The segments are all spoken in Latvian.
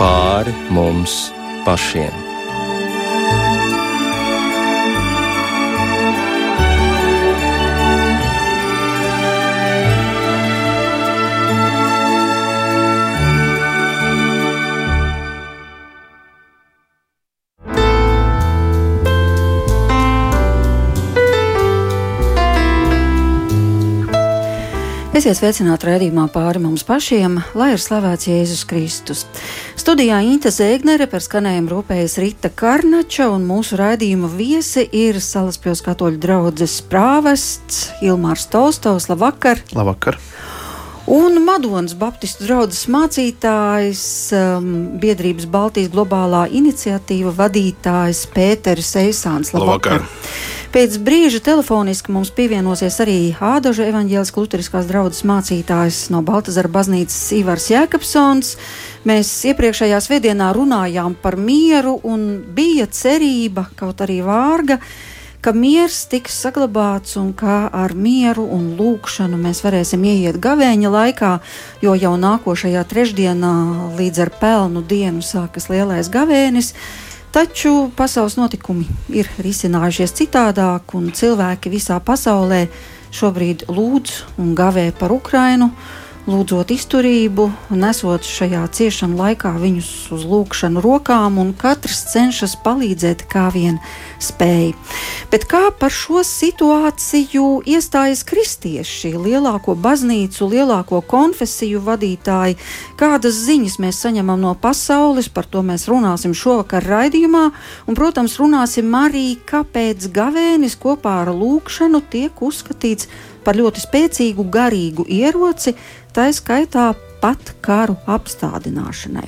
pāri mums pašiem. Esiet sveicināti raidījumā pāri mums pašiem, lai ir slavēts Jēzus Kristus. Studijā Inte Zēgnere par skanējumu rūpējas Rita Karnača un mūsu raidījuma viesi ir Salaspils katoļu draudzes prāvests Ilmārs Tolstovs. Labvakar! Labvakar! Un Madonas Baptistu draugs mācītājs, um, biedrības Baltijas globālā iniciatīva vadītājs Pēteris Eisāns. Labvakar! Labvakar. Pēc brīža telefoniski mums pievienosies arī Ādaža evaņģēliskās luteriskās draudzes mācītājs no Baltazara baznīcas Ivars Jēkabsons. Mēs iepriekšējā svētdienā runājām par mieru un bija cerība, kaut arī vārga, ka miers tiks saglabāts un ka ar mieru un lūkšanu mēs varēsim ieiet gavēņa laikā, jo jau nākošajā trešdienā līdz ar pelnu dienu sākas lielais gavēnis. Taču pasaules notikumi ir risinājušies citādāk, un cilvēki visā pasaulē šobrīd lūdz un gavē par Ukrainu lūdzot izturību, nesot šajā ciešanu laikā viņus uz lūkšanu rokām, un katrs cenšas palīdzēt, kā vien spēj. Bet kā par šo situāciju iestājas kristieši, lielāko baznīcu, lielāko konfesiju vadītāji, kādas ziņas mēs saņemam no pasaules, par to mēs runāsim šovakar raidījumā, un, protams, runāsim arī, kāpēc gavēnis kopā ar lūkšanu tiek uzskatīts par ļoti spēcīgu garīgu ieroci, tā skaitā pat karu apstādināšanai.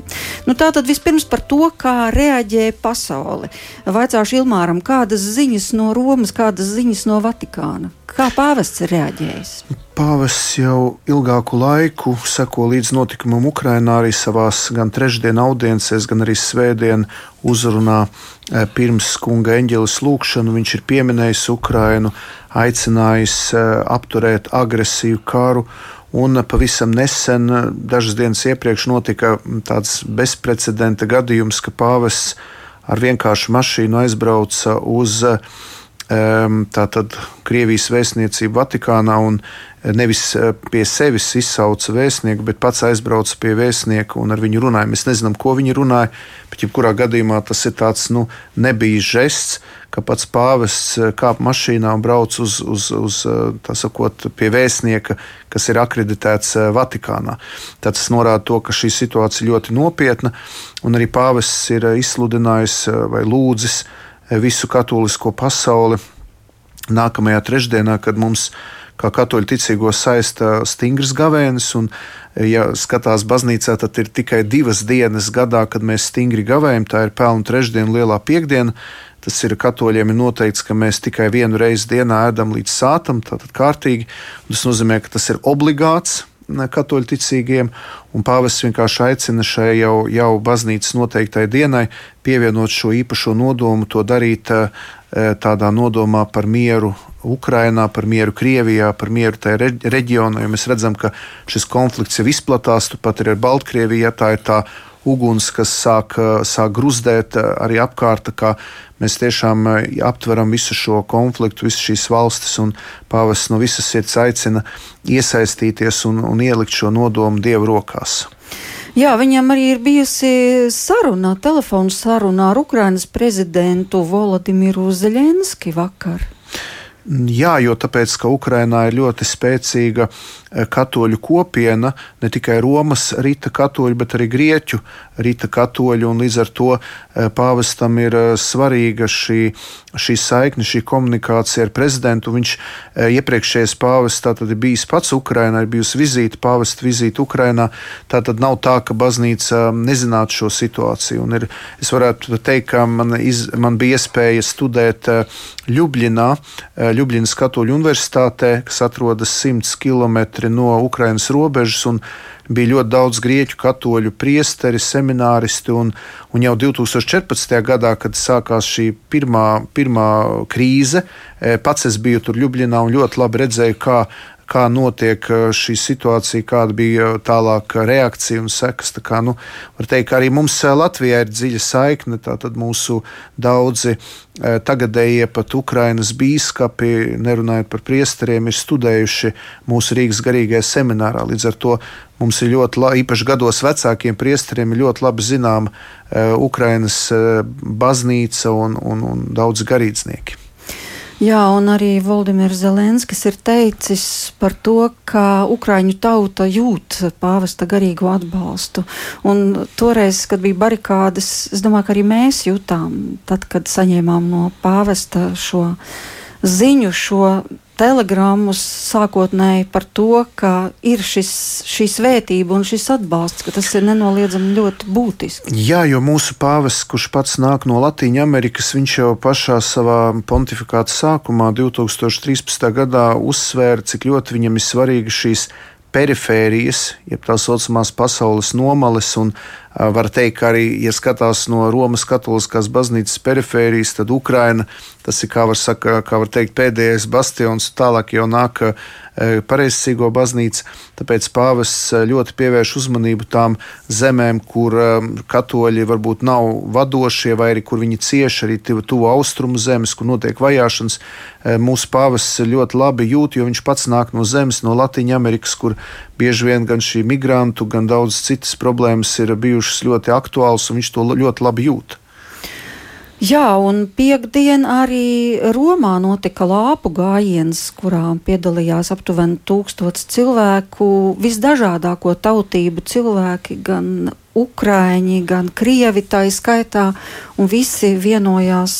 Nu, tā tad vispirms par to, kā reaģē pasaule. Vaicāšu Ilmāram, kādas ziņas no Romas, kādas ziņas no Vatikāna? Kā pāvests ir reaģējis? Pāvests jau ilgāku laiku seko līdz notikumam Ukrajinā, arī savā gan trešdienas audiencēs, gan arī svētdienas uzrunā e, pirms kunga eņģeles lūgšanu. Viņš ir pieminējis Ukrajinu, aicinājis e, apturēt agresīvu karu Un pavisam nesen, dažas dienas iepriekš, notika tāds bezprecedenta gadījums, ka pāvests ar vienkāršu mašīnu aizbrauca uz tātad, Krievijas vēstniecību Vatikānā un nevis eh, pie sevis izsauca vēstnieku, bet pats aizbrauca pie vēstnieka un ar viņu runāja. Mēs nezinām, ko viņi runāja, bet jebkurā gadījumā tas ir tāds nu, nebijis žests, ka pats pāvests eh, kāp mašīnā un brauc uz, uz, uz eh, sakot, pie vēstnieka, kas ir akreditēts Vatikānā. Tad tas norāda to, ka šī situācija ļoti nopietna, un arī pāvests ir izsludinājis vai lūdzis visu katolisko pasauli nākamajā trešdienā, kad mums kā katoļu ticīgo saista stingrs gavēnis. Un, ja skatās baznīcā, tad ir tikai divas dienas gadā, kad mēs stingri gavējam. Tā ir pelnu trešdiena, lielā piekdiena. Tas ir katoļiem ir noteikts, ka mēs tikai vienu reizi dienā ēdam līdz sātam, tātad kārtīgi. Tas nozīmē, ka tas ir obligāts katoļu ticīgiem, un pāvests vienkārši aicina šai jau, jau baznīcas noteiktai dienai pievienot šo īpašo nodomu, to darīt tādā nodomā par mieru Ukrainā, par mieru Krievijā, par mieru tajā reģionā. Mēs redzam, ka šis konflikts jau izplatās, turpat arī ar Baltkrieviju. Ja tā ir tā uguns, kas sāk, sāk gruzdēt arī apkārt. Mēs tiešām aptveram visu šo konfliktu, visas šīs valstis, un pāvests no visas sirds aicina iesaistīties un, un ielikt šo nodomu Dievu rokās. Jā, viņam arī ir bijusi saruna, telefona saruna ar Ukrainas prezidentu Volodimiru Zelenski vakar. Jā, jo tāpēc, ka Ukrainā ir ļoti spēcīga eh, katoļu kopiena, ne tikai Romas rīta katoļu, bet arī grieķu rīta katoļu, un līdz ar to eh, pāvestam ir eh, svarīga šī, šī saikne, šī komunikācija ar prezidentu. Viņš iepriekšējais pāvests tātad ir bijis pats Ukrainā, ir bijusi vizīte, pāvesta vizīte Ukrainā. Tātad nav tā, ka baznīca nezinātu šo situāciju. Un ir, es varētu teikt, ka man, iz, man bija iespēja studēt Ljubļinā Ljubljanas Katoļu universitātē, kas atrodas 100 km no Ukrainas robežas. Bija ļoti daudz grieķu katoļu priesteri, semināristi, un, un jau 2014. gadā, kad sākās šī pirmā, pirmā krīze, e, pats es biju tur Ljubljana un ļoti labi redzēju, kā kā notiek šī situācija, kāda bija tālāk reakcija un sekas. Tā kā, nu, var teikt, ka arī mums Latvijā ir dziļa saikne, tātad mūsu daudzi tagadējie pat Ukrainas bīskapi, nerunājot par priesteriem, ir studējuši mūsu Rīgas garīgajā seminārā. Līdz ar to mums ir ļoti, labi, īpaši gados vecākiem priesteriem, ļoti labi zināma Ukrainas baznīca un, un, un daudz garīdznieki. Jā, un arī Valdemirs Zelenskis ir teicis par to, ka Ukraiņu tauta jūt pāvesta garīgo atbalstu. Un toreiz, kad bija barikādes, es domāju, ka arī mēs jutām, tad, kad saņēmām no pāvesta šo ziņu, šo telegrammus sākotnēji par to, ka ir šis, šī svētība un šis atbalsts, ka tas ir nenoliedzami ļoti būtiski. Jā, jo mūsu pāvests, kurš pats nāk no Latvijas Amerikas, viņš jau pašā savā pontifikāta sākumā, 2013. gadā, uzsvēra, cik ļoti viņam ir svarīga šīs perifērijas, jeb tā saucamās pasaules nomales, un var teikt, ka arī, ja skatās no Romas katoliskās baznīcas perifērijas, tad Ukraina Tas ir, kā var, saka, kā var teikt, pēdējais bastions, tālāk jau nāk pareizcīgo baznīca. Tāpēc pāvests ļoti pievērš uzmanību tām zemēm, kur katoļi varbūt nav vadošie, vai arī kur viņi cieši arī tuvu austrumu zemes, kur notiek vajāšanas. Mūsu pāvests ļoti labi jūt, jo viņš pats nāk no zemes, no Latvijas Amerikas, kur bieži vien gan šī migrantu, gan daudz citas problēmas ir bijušas ļoti aktuālas, un viņš to ļoti labi jūt. Jā, un piekdien arī Romā notika lāpu gājiens, kurā piedalījās aptuveni tūkstots cilvēku, visdažādāko tautību cilvēki, gan ukraiņi, gan krievi tā izskaitā, un visi vienojās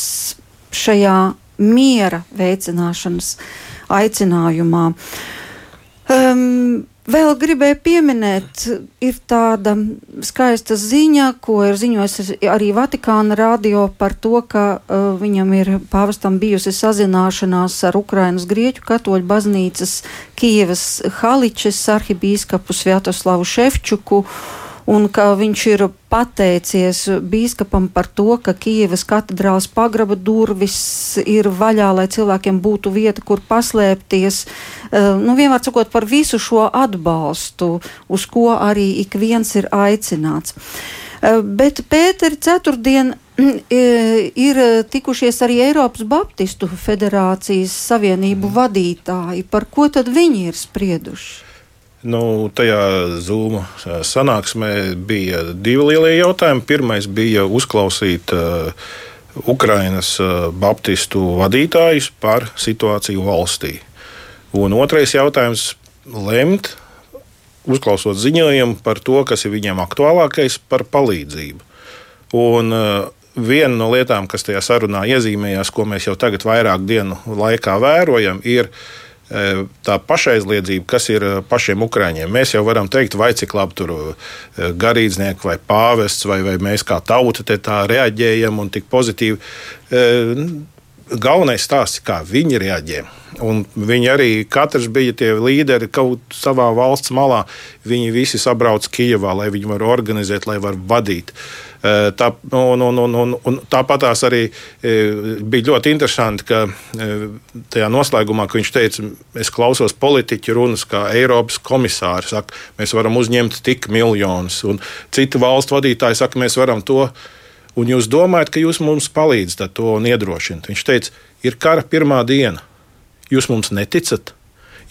šajā miera veicināšanas aicinājumā. Um, Vēl gribēju pieminēt, ir tāda skaista ziņa, ko ir ziņojis arī Vatikāna radio par to, ka uh, viņam ir pāvestam bijusi sazināšanās ar Ukrainas Grieķu katoļu baznīcas Kievas Haličes arhibīskapu Svjatoslavu Šefčuku. Uh, un ka viņš ir pateicies bīskapam par to, ka Kievas katedrāls pagraba durvis ir vaļā, lai cilvēkiem būtu vieta, kur paslēpties. Eh, nu, vienmēr sakot par visu šo atbalstu, uz ko arī ik viens ir aicināts. Eh, bet Pēteri ceturtdien eh, ir tikušies arī Eiropas Baptistu federācijas savienību vadītāji. Par ko tad viņi ir sprieduši? Nu, tajā zūmu sanāksmē bija divi lielie jautājumi. Pirmais bija uzklausīt uh, Ukrainas uh, baptistu vadītājus par situāciju valstī. Un otrais jautājums - lemt, uzklausot ziņojumu par to, kas ir viņiem aktuālākais, par palīdzību. Un, uh, Viena no lietām, kas tajā sarunā iezīmējās, ko mēs jau tagad vairāk dienu laikā vērojam, ir uh, tā pašaizliedzība, kas ir e, pašiem ukrāņiem. Mēs jau varam teikt, vai cik labi tur e, garīdznieki vai pāvests, vai, vai mēs kā tauta te tā reaģējam un tik pozitīvi. Galvenais stāsts, kā viņi reaģē. Un viņi arī katrs bija tie līderi kaut savā valsts malā. Viņi visi sabrauc Kijavā, lai viņi varētu organizēt, lai varētu vadīt. Uh, tā, un, un, un, un, un tāpat tās arī eh, bija ļoti interesanti, ka eh, tajā noslēgumā, ka viņš teica, es klausos politiķu runas, kā Eiropas komisāri saka, mēs varam uzņemt tik miljonus, un citu valstu vadītāji saka, mēs varam to. Un jūs domājat, ka jūs mums palīdzat to iedrošināt? Viņš teica, ir kara pirmā diena. Jūs mums neticat?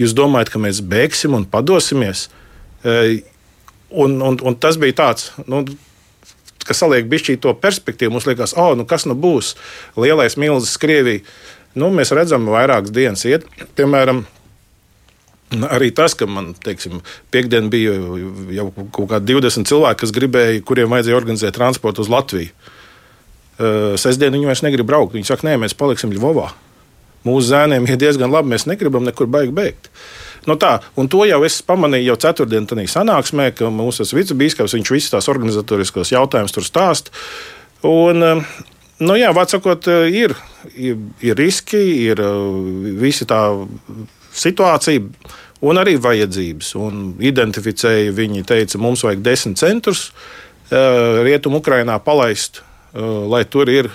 Jūs domājat, ka mēs bēgsim un padosimies? Un, un, un tas bija tāds. Nu, kas saliek bišķī to perspektīvu, mums liekas, oh, nu kas nu būs lielais milzis Krievija. Nu, mēs redzam, vairākas dienas iet, piemēram, Arī tas, ka man, teiksim, piekdien bija jau kaut kādi 20 cilvēki, kas gribēja, kuriem vajadzēja organizēt transportu uz Latviju. Sestdien viņi vairs negrib braukt. Viņi saka, nē, mēs paliksim Ļuvovā. Mūsu zēniem ir diezgan labi, mēs negribam nekur baigt beigt. Nu tā, un to jau es pamanīju jau ceturtdien, tādā sanāksmē, ka mūsu vicebīskaps viņš visus tās organizatoriskos jautājumus tur stāst. Un, um, nu jā, vārds sakot, ir, ir, ir riski, ir uh, visi tā situācija. Un arī vajadzības. Un identificēja, viņi teica, mums vajag desmit centrus uh, rietumu Ukrajinā palaist, uh, lai tur ir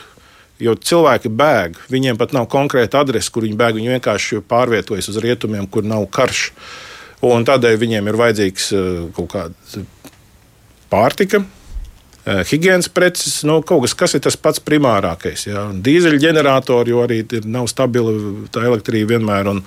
Jo cilvēki bēg, viņiem pat nav konkrēta adrese, kur viņi bēg. Viņi vienkārši pārvietojas uz rietumiem, kur nav karš. Un tādēļ viņiem ir vajadzīgs kaut kāda pārtika, Eh, higiēnas preces, nu, kaut kas, kas ir tas pats primārākais. Jā. Dīzeļģeneratori, jo arī nav stabila tā elektrība vienmēr, un,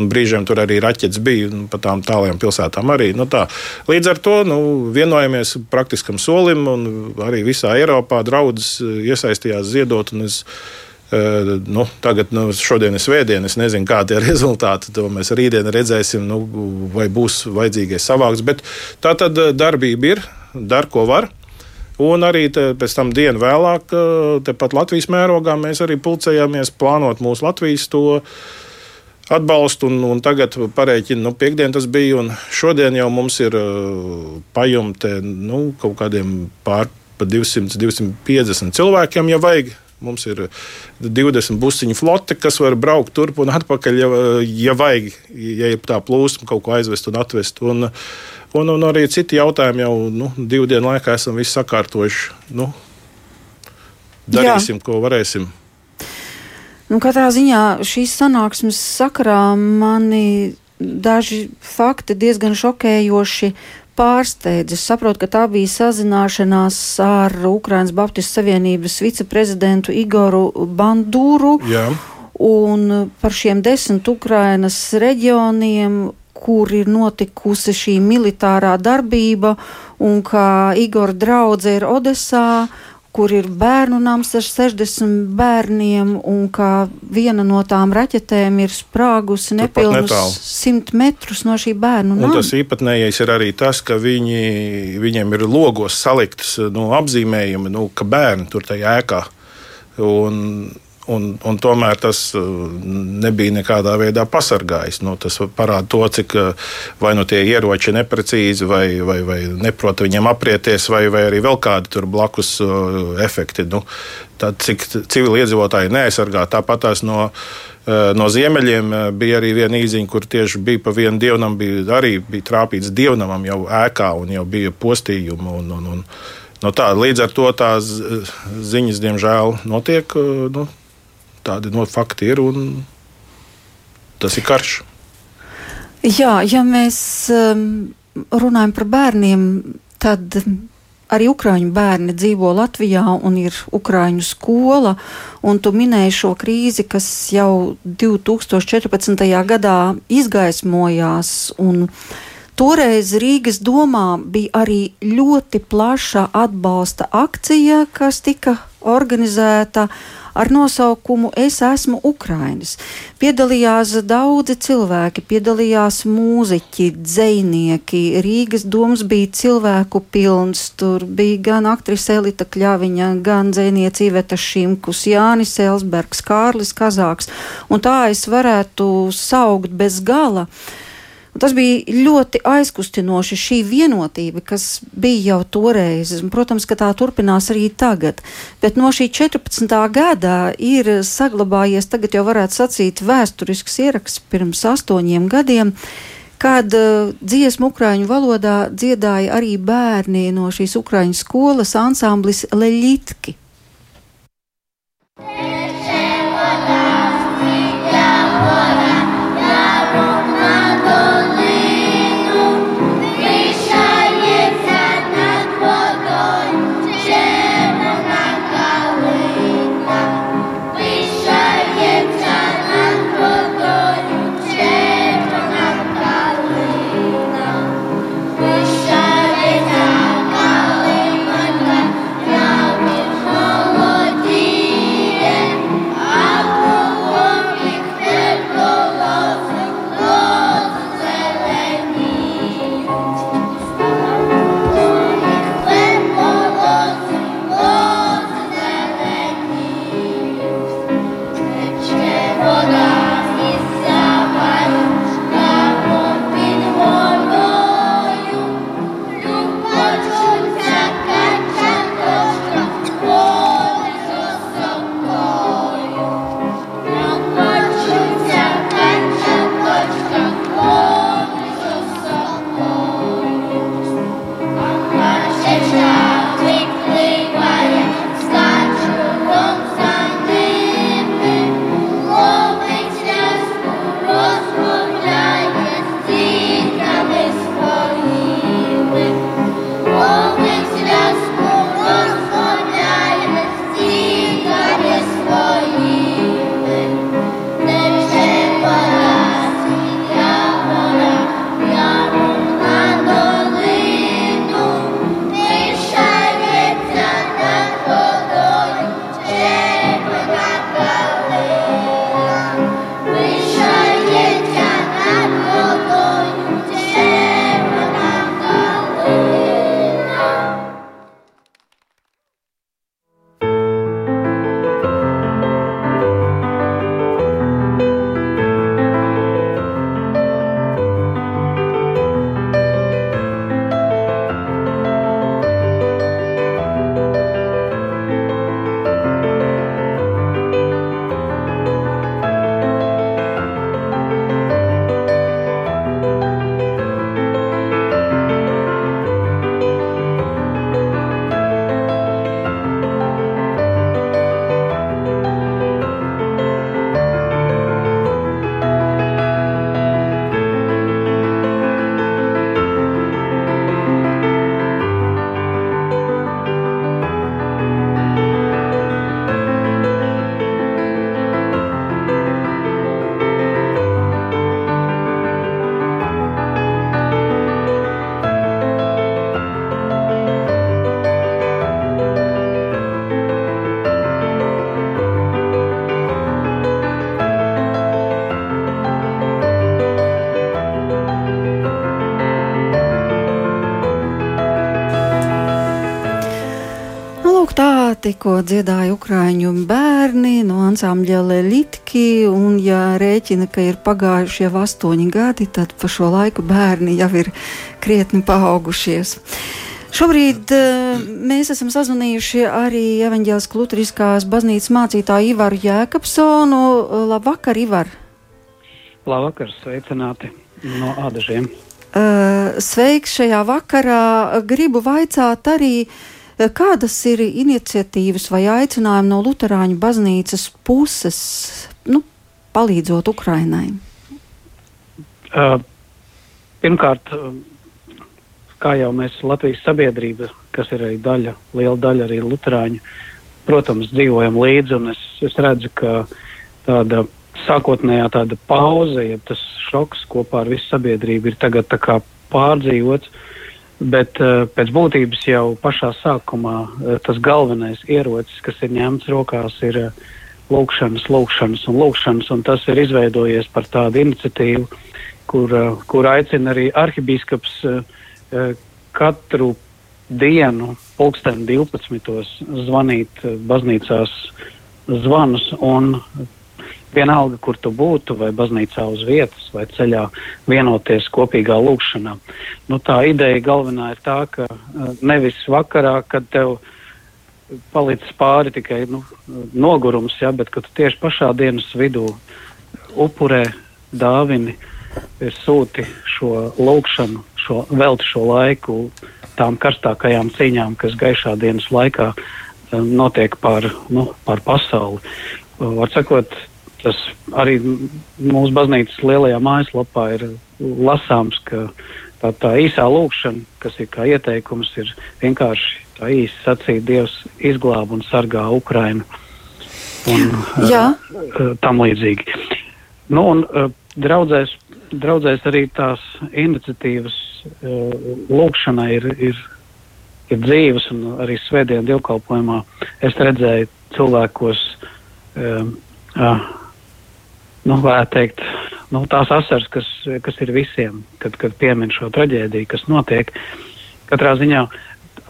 un brīžiem tur arī raķetes bija nu, pa tām tālajām pilsētām. Arī, nu, tā. Līdz ar to nu, vienojamies praktiskam solim, un arī visā Eiropā draudzes eh, iesaistījās ziedot. Uh, nu, tagad, nu, šodien ir svētdiena, es nezinu, kādi ir rezultāti. To mēs rītdien redzēsim, nu, vai būs vajadzīgais savāks. Bet tā tad darbība ir, dar ko var. Un arī te, pēc tam dienu vēlāk, tepat Latvijas mērogā, mēs arī pulcējāmies plānot mūsu Latvijas to atbalstu. Un, un tagad parēķina, nu, piekdien tas bija, un šodien jau mums ir pajumte nu, kaut kādiem pār pa 200, 250 cilvēkiem, ja vajag. Mums ir 20 busiņu flote, kas var braukt turp un atpakaļ, ja, ja vajag, ja ir tā plūsma kaut ko aizvest un atvest. Un, uh, Un, un arī citi jautājumi jau nu, divu dienu laikā esam visi sakārtojuši. Nu, darīsim, Jā. ko varēsim. Nu, katrā ziņā šīs sanāksmes sakarā mani daži fakti diezgan šokējoši pārsteidz. Es saprotu, ka tā bija sazināšanās ar Ukraiņas Baptistu Savienības viceprezidentu Igoru Bandūru. Jā. Un par šiem desmit Ukrainas reģioniem kur ir notikusi šī militārā darbība, un kā Igor draudze ir Odesā, kur ir bērnu nams ar 60 bērniem, un kā viena no tām raķetēm ir sprāgusi nepilnus 100 metrus no šī bērnu nama. Tas īpatnējais ir arī tas, ka viņi, viņiem ir logos saliktas nu, apzīmējumi, nu, ka bērni tur tajā ēkā. Un Un, un tomēr tas uh, nebija nekādā veidā pasargājis. Nu, tas parāda to, cik uh, vai nu tie ieroči ir neprecīzi, vai, vai, vai neprot viņiem aprieties, vai, vai arī vēl kādi tur blakus uh, efekti. Nu, tad, cik civiliedzīvotāji neaizsargā, tāpat tās no. No ziemeļiem bija arī viena īziņa, kur tieši bija pa vienu dievnam, bija arī bija trāpīts dievnamam jau ēkā un jau bija postījumi. Un, un, un, no tā, līdz ar to tās ziņas, diemžēl, notiek. Nu, tādi no fakti ir, un tas ir karš. Jā, ja mēs um, runājam par bērniem, tad arī ukrāņu bērni dzīvo Latvijā un ir ukrāņu skola. Tu minēji šo krīzi, kas jau 2014. gadā izgaismojās. Toreiz Rīgas domā bija arī ļoti plaša atbalsta akcija, kas tika organizēta ar nosaukumu Es esmu Ukrainis. Piedalījās daudzi cilvēki, piedalījās mūziķi, dzēnieki. Rīgas domas bija cilvēku pilns. Tur bija gan aktrise Elita Kļaviņa, gan dzēniece Iveta Šimkus, Jānis Elsbergs, Kārlis Kazāks. Un tā es varētu saukt bez gala. Un tas bija ļoti aizkustinoši šī vienotība, kas bija jau toreiz. Protams, ka tā turpinās arī tagad. Bet no šī 14. gada ir saglabājies, tagad jau varētu sacīt, vēsturisks ieraksts pirms astoņiem gadiem kad uh, dziesmu ukrāņu valodā dziedāja arī bērni no šīs ukrāņu skolas ansamblis Leļitki. Yeah. Tikko dziedāja Ukrāņu bērni no ansambļa Lelitki, un ja rēķina, ka ir pagājuši jau astoņi gadi, tad pa šo laiku bērni jau ir krietni paaugušies. Šobrīd uh, mēs esam sazvanījuši arī Evanģēlas Lutriskās baznīcas mācītāju Ivaru Jēkabsonu. Labvakar, Ivar! Labvakar, sveicināti no ādažiem! Uh, sveiks šajā vakarā! Gribu vaicāt arī, uh, kādas ir iniciatīvas vai aicinājumi no Lutāņu baznīcas puses, nu, palīdzot Ukrainai? Uh, pirmkārt, kā jau mēs Latvijas sabiedrība, kas ir arī daļa, liela daļa arī Lutāņu, protams, dzīvojam līdzi. Es, es redzu, ka tāda sākotnējā tāda pauze, ja tas šoks kopā ar visu sabiedrību ir tagad pārdzīvots. Bet uh, pēc būtības jau pašā sākumā uh, tas galvenais ierocis, kas ir ņemts rokās, ir uh, lūkšanas, lūkšanas un lūkšanas. Un tas ir izveidojies par tādu iniciatīvu, kur, kur aicina arī arhibīskaps Eh, katru dienu, pulksten 12. zvanīt eh, baznīcās zvanus un vienalga, kur tu būtu, vai baznīcā uz vietas, vai ceļā vienoties kopīgā lūkšanā. Nu, tā ideja galvenā ir tā, ka eh, nevis vakarā, kad tev palicis pāri tikai nu, nogurums, ja, bet ka tu tieši pašā dienas vidū upurē dāvini ir sūti šo lūkšanu, šo, veltu šo laiku tām karstākajām cīņām, kas gaišā dienas laikā um, notiek pār, nu, pār pasauli. Var sakot, tas arī mūsu baznīcas lielajā mājaslapā ir lasāms, ka tā, tā īsā lūkšana, kas ir kā ieteikums, ir vienkārši tā īsi sacīt, Dievs izglāb un sargā Ukrainu un Jā. uh, tam līdzīgi. Nu, un, uh, draudzēs draudzēs arī tās iniciatīvas lūkšanai ir, ir, ir dzīves, un arī svētdienas dievkalpojumā es redzēju cilvēkos, um, uh, nu, varētu teikt, nu, tās asars, kas, kas ir visiem, kad, kad piemin šo traģēdiju, kas notiek. Katrā ziņā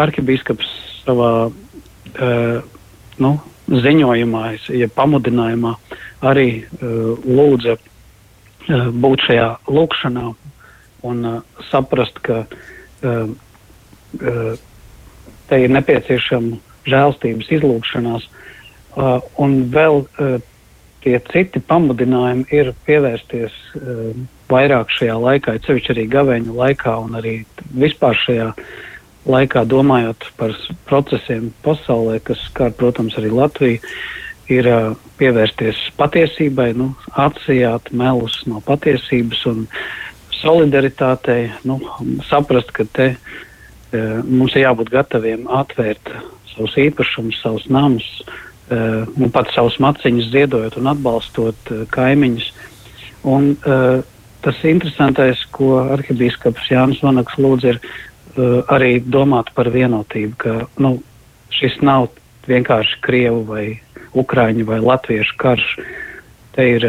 arhibīskaps savā uh, nu, ziņojumā, ja pamudinājumā arī uh, lūdza uh, būt šajā lūkšanā un uh, saprast, ka uh, uh, te ir nepieciešama žēlstības izlūkšanās. Uh, un vēl uh, tie citi pamudinājumi ir pievērsties uh, vairāk šajā laikā, ceļš arī gaveņu laikā un arī vispār šajā laikā domājot par procesiem pasaulē, kas skar, protams, arī Latviju. Ir uh, pievērsties patiesībai, nu, atsijāt melus no patiesības un solidaritātei, nu, saprast, ka te uh, mums ir jābūt gataviem atvērt savus īpašumus, savus namus, uh, un pat savus maciņus ziedojot un atbalstot uh, kaimiņus. Un, uh, tas interesantais, ko arhibīskaps Jānis Vanaks lūdz, ir arī domāt par vienotību, ka nu, šis nav vienkārši Krievu vai Ukrāņu vai Latviešu karš. Te ir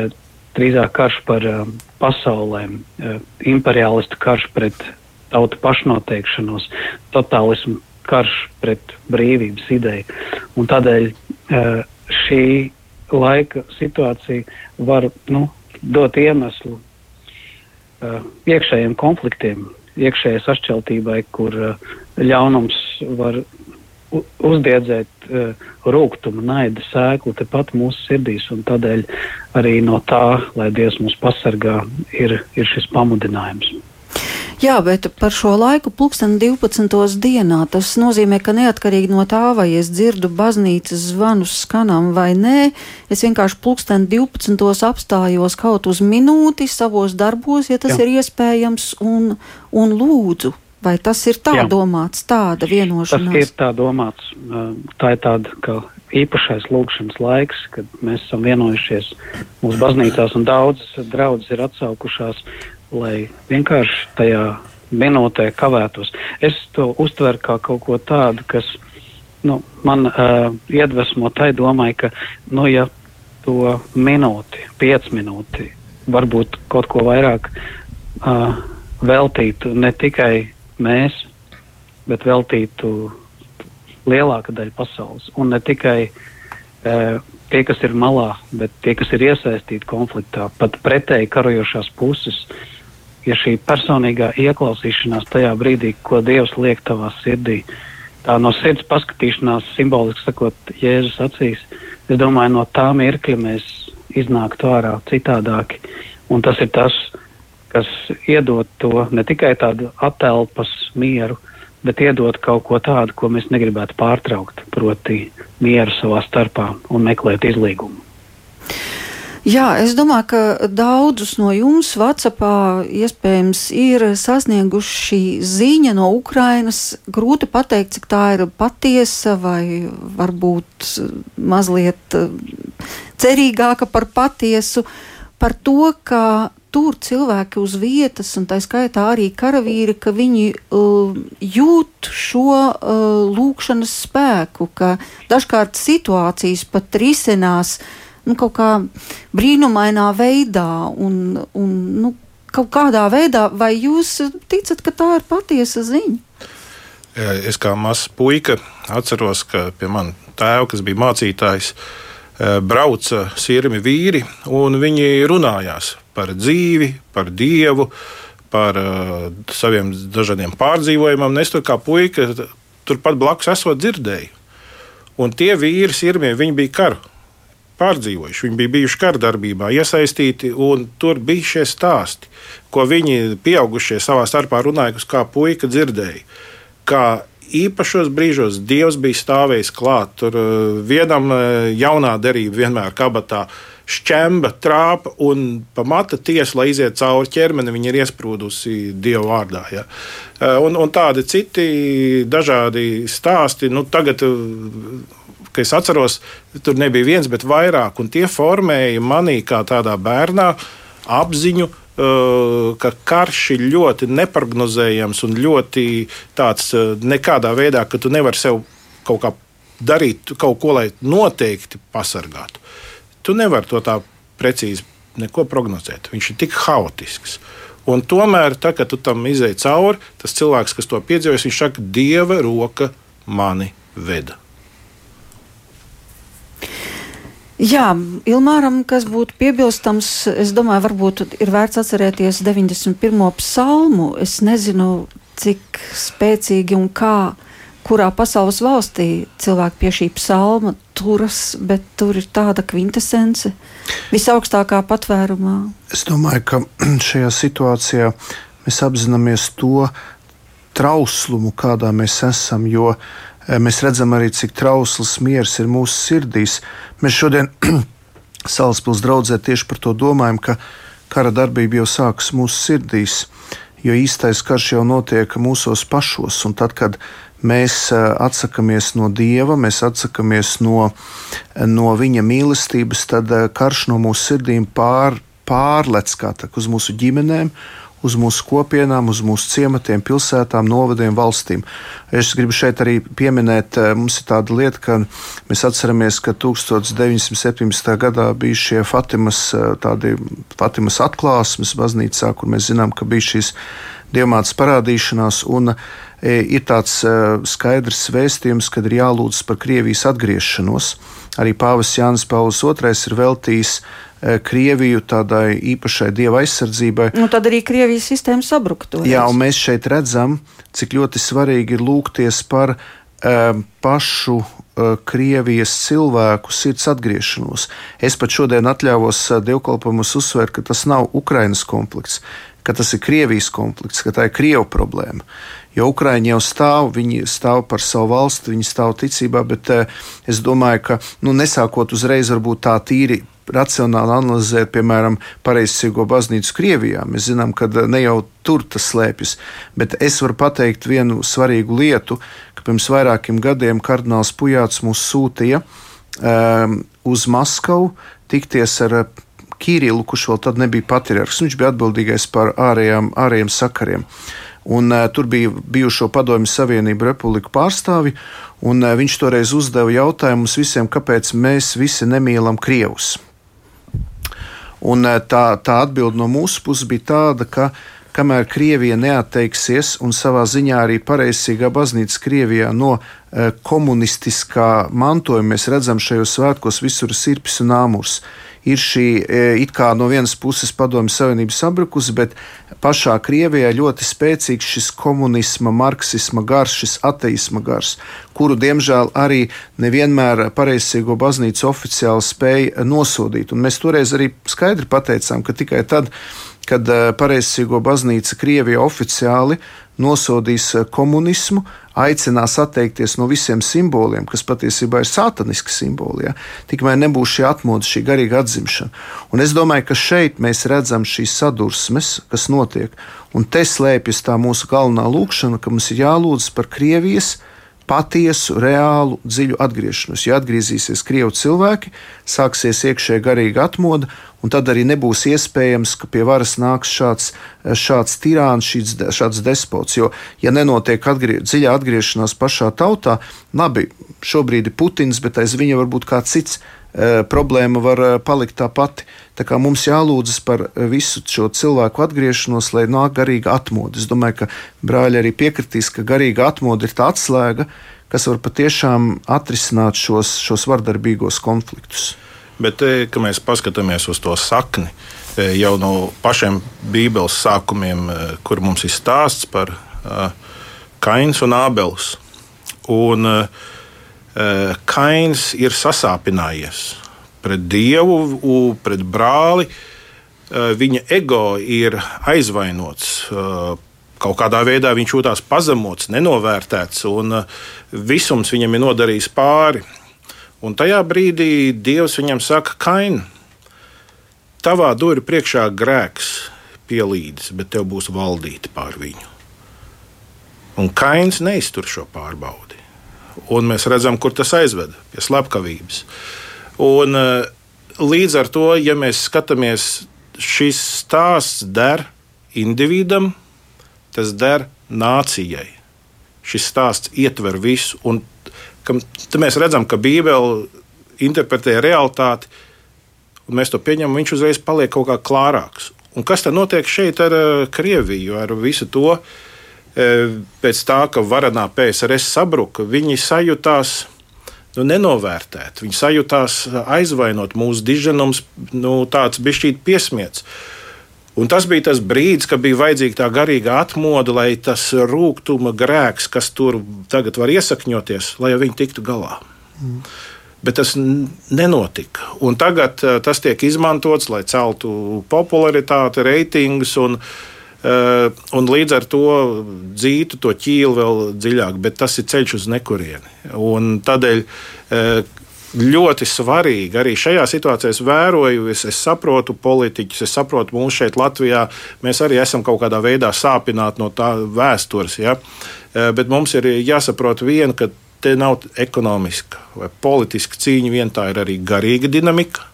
drīzāk karš par uh, pasaulēm, uh, imperialistu karš pret tautu pašnoteikšanos, totālismu karš pret brīvības ideju. Un tādēļ šī laika situācija var nu, dot iemeslu uh, iekšējiem konfliktiem, iekšējai sašķeltībai, kur uh, ļaunums var uzdiedzēt rūkumu, naida sēklu tepat mūsu sirdīs. Tādēļ arī no tā, lai Dievs mūs pasargā, ir, ir šis pamudinājums. Jā, bet par šo laiku, pulksten 12. dienā, tas nozīmē, ka neatkarīgi no tā, vai es dzirdu baznīcas zvanus skanam vai nē, es vienkārši pulksten 12. apstājos kaut uz minūti savos darbos, ja tas Jā. ir iespējams, un, un lūdzu Vai tas ir tā Jā. domāts, tāda vienošanās? Tas ir tā domāts. Tā ir tāda kā īpašais lūkšanas laiks, kad mēs esam vienojušies mūsu baznīcās un daudzas draudzes ir atsaukušās, lai vienkārši tajā minūtē kavētos. Es to uztveru kā kaut ko tādu, kas nu, man uh, iedvesmo tai domai, ka, nu, ja to minūti, piec minūti, varbūt kaut ko vairāk uh, veltītu ne tikai mēs, bet veltītu lielāka daļa pasaules. Un ne tikai uh, tie, kas ir malā, bet tie, kas ir iesaistīti konfliktā, pat pretēji karojošās puses. Ja šī personīgā ieklausīšanās tajā brīdī, ko Dievs liek tavā sirdī, tā no sirds paskatīšanās, simboliski sakot, Jēzus acīs, es domāju, no tā mirkļa mēs iznāktu ārā citādāki. Un tas ir tas, kas iedod to ne tikai tādu atelpas mieru, bet iedot kaut ko tādu, ko mēs negribētu pārtraukt, proti, mieru savā starpā un meklēt izlīgumu. Jā, es domāju, ka daudzus no jums Vācijā iespējams ir sasnieguši šī ziņa no Ukrainas. Grūti pateikt, cik tā ir patiesa vai varbūt mazliet cerīgāka par patiesu, par to, ka tur cilvēki uz vietas, un tā skaitā arī karavīri, ka viņi uh, jūt šo uh, lūkšanas spēku, ka dažkārt situācijas pat risinās nu, kaut kā brīnumainā veidā, un, un nu, kaut kādā veidā, vai jūs ticat, ka tā ir patiesa ziņa? Es kā mazs puika atceros, ka pie manas tēva, kas bija mācītājs, uh, brauca sirmi vīri, un viņi runājās par dzīvi, par dievu, par uh, saviem dažādiem pārdzīvojumiem. Es tur kā puika turpat blakus esot dzirdēju. Un tie vīri, sirmie, viņi bija karu pārdzīvojuši. Viņi bija bijuši kara darbībā, iesaistīti, un tur bija šie stāsti, ko viņi pieaugušie savā starpā runāja, kā puika dzirdēja. Kā īpašos brīžos Dievs bija stāvējis klāt. Tur uh, vienam uh, jaunā derība vienmēr kabatā šķemba, trāpa un pamata tiesa, lai iziet cauri ķermeni, viņa ir iesprūdusi Dieva vārdā. Ja. Eh, un, un tādi citi dažādi stāsti. Nu, tagad, eh, kad es atceros, tur nebija viens, bet vairāk, un tie formēja manī kā tādā bērnā apziņu. Eh, ka karš ir ļoti neparedzējams un ļoti tāds nekādā veidā, ka tu nevari sev kaut kā darīt kaut ko, lai noteikti pasargātu. Tu nevari to tā precīzi neko prognozēt. Viņš ir tik haotisks. Un tomēr, tā, kad tu tam izēji cauri, tas cilvēks, kas to piedzīvojis, viņš saka, Dieva roka mani veda. Jā, Ilmāram, kas būtu piebilstams, es domāju, varbūt ir vērts atcerēties 91. psalmu. Es nezinu, cik spēcīgi un kā kurā pasaules valstī cilvēki pie šī psalma turas, bet tur ir tāda kvintesence visaugstākā patvērumā. Es domāju, ka šajā situācijā mēs apzināmies to trauslumu, kādā mēs esam, jo e, mēs redzam arī, cik trausls miers ir mūsu sirdīs. Mēs šodien Salaspils draudzē tieši par to domājam, ka kara darbība jau sākas mūsu sirdīs, jo īstais karš jau notiek mūsos pašos, un tad, kad mēs eh, atsakāmies no dieva, mēs atsakāmies no, no viņa mīlestības, tad eh, karš no mūsu sirdīm pār, pārlec kā tā, uz mūsu ģimenēm. Uz mūsu kopienām, uz mūsu ciematiem, pilsētām, novadiem, valstīm. Es gribu šeit arī pieminēt, eh, mums ir tāda lieta, ka mēs atceramies, ka 1917. gadā bija šie Fatimas, Fatimas atklāsmes baznīcā, kur mēs zinām, ka bija šīs diamāts parādīšanās. Un, uh, E, ir tāds skaidrs vēstījums, ka ir jālūdz par Krievijas atgriešanos. Arī Pāvests Jānis Pauls II ir veltījis Krieviju tādai īpašai dieva aizsardzībai. Nu, tad arī Krievijas sistēma sabruktu. Jā, un mēs šeit redzam, cik ļoti svarīgi ir lūgties par um, pašu Krievijas cilvēku sirds atgriešanos. Es pat šodien atļāvos dievkalpojumus uzsvērt, ka tas nav Ukrainas konflikts, ka tas ir Krievijas konflikts, ka tā ir Krievijas problēma. Jo Ukrāņi jau stāv, viņi stāv par savu valsti, viņi stāv ticībā, bet eh, es domāju, ka nu, nesākot uzreiz varbūt tā tīri racionāli analizēt, piemēram, pareizsīgo baznīcu Krievijā. Mēs zinām, ka eh, ne jau tur tas slēpjas, bet es varu pateikt vienu svarīgu lietu, ka pirms vairākiem gadiem kardināls Pujāts mūs sūtīja um, uz Maskavu tikties ar eh, Kirilu, kurš vēl tad nebija patriarhs. Viņš bija atbildīgais par ārējām, ārējiem sakariem. Un, uh, tur bija bijušo Padomju Savienību republiku pārstāvi, un uh, viņš toreiz uzdeva jautājumu visiem, kāpēc mēs visi nemīlam Krievus. Un, uh, tā, tā atbilde no mūsu puses bija tāda, ka, kamēr Krievija neatteiksies un savā ziņā arī pareizsīgā baznīca Krievijā no e, komunistiskā mantojuma, mēs redzam šajos svētkos visur sirpes un āmurs ir šī e, it kā no vienas puses padomju savienība sabrukusi, bet pašā Krievijā ļoti spēcīgs šis komunisma, marksisma gars, šis ateisma gars, kuru diemžēl arī nevienmēr pareizsīgo baznīca oficiāli spēja nosodīt. Un mēs toreiz arī skaidri pateicām, ka tikai tad, kad e, pareizsīgo baznīca Krievija oficiāli nosodīs e, komunismu, aicinās atteikties no visiem simboliem, kas patiesībā ir sātaniski simboli, ja? tikmēr nebūs šī atmodu, šī garīga atzimšana. Un es domāju, ka šeit mēs redzam šīs sadursmes, kas notiek. Un te slēpjas tā mūsu galvenā lūkšana, ka mums ir jālūdz par Krievijas patiesu, reālu, dziļu atgriešanos. Ja atgriezīsies krievu cilvēki, sāksies iekšēji garīga atmoda, un tad arī nebūs iespējams, ka pie varas nāks šāds, šāds tirāns, šīds, šāds despots. Jo, ja nenotiek atgrie, dziļa atgriešanās pašā tautā, labi, šobrīd ir Putins, bet aiz viņa var būt kāds cits. E, problēma var e, palikt tā pati. Tā kā mums jālūdzas par visu šo cilvēku atgriešanos, lai nāk garīga atmodu. Es domāju, ka brāļi arī piekritīs, ka garīga atmodu ir tā atslēga, kas var patiešām atrisināt šos, šos vardarbīgos konfliktus. Bet, kad mēs paskatāmies uz to sakni, jau no pašiem Bībeles sākumiem, kur mums ir stāsts par Kains un Ābels. Un Kains ir sasāpinājies pret dievu, pret brāli. Viņa ego ir aizvainots. Kaut kādā veidā viņš jūtas pazemots, nenovērtēts, un visums viņam ir nodarījis pāri. Un tajā brīdī Dievs viņam saka, Kain, tavā durvī priekšā grēks pielīdis, bet tev būs valdīti pār viņu. Un Kains neiztur šo pārbaudi. Un mēs redzam, kur tas aizved pie slepkavības. Un, eh, līdz ar to, ja mēs skatāmies, šis stāsts der individam, tas der nācijai. Šis stāsts ietver visu. Un, mēs redzam, ka Bībele interpretē realitāti, un mēs to pieņemam, viņš uzreiz paliek kaut kā klārāks. Un kas tad notiek šeit ar uh, Krieviju, ar visu to? Uh, pēc tā, ka varanā PSRS sabruka, viņi sajūtās nu, nenovērtēt. Viņi sajūtās aizvainot mūsu diženums, nu, tāds bija šķīt piesmiets. Un tas bija tas brīdis, kad bija vajadzīga tā garīga atmoda, lai tas rūkuma grēks, kas tur tagad var iesakņoties, lai viņi tiktu galā. Mm. Bet tas nenotika. Un tagad uh, tas tiek izmantots, lai celtu popularitāti, reitingus un Uh, un līdz ar to dzītu to ķīlu vēl dziļāk, bet tas ir ceļš uz nekurieni. Un tādēļ uh, ļoti svarīgi arī šajā situācijā es vēroju, es, es saprotu politiķus, es saprotu mūsu šeit Latvijā. Mēs arī esam kaut kādā veidā sāpināti no tā vēstures. Ja? Uh, bet mums ir jāsaprot viena, ka te nav ekonomiska vai politiska cīņa, vien tā ir arī garīga dinamika.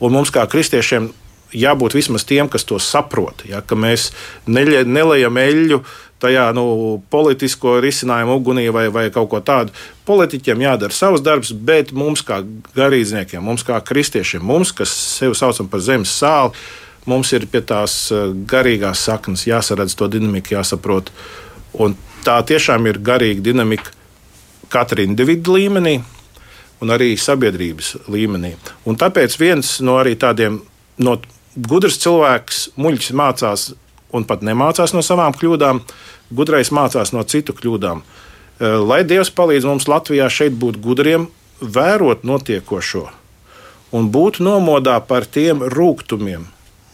Un mums kā kristiešiem jābūt vismaz tiem, kas to saprot. Ja, ka mēs neļa, nelējam eļļu tajā nu, politisko risinājumu ugunī vai, vai kaut ko tādu. Politiķiem jādara savs darbs, bet mums, kā garīdzniekiem, mums, kā kristiešiem, mums, kas sevi saucam par zemes sāli, mums ir pie tās eh, garīgās saknes jāsaredz to dinamiku, jāsaprot. Un tā tiešām ir garīga dinamika katra individu līmenī un arī sabiedrības līmenī. Un tāpēc viens no tādiem no gudrs cilvēks, muļķis mācās un pat nemācās no savām kļūdām, gudrais mācās no citu kļūdām. Eh, lai Dievs palīdz mums Latvijā šeit būt gudriem, vērot notiekošo un būt nomodā par tiem rūkumiem,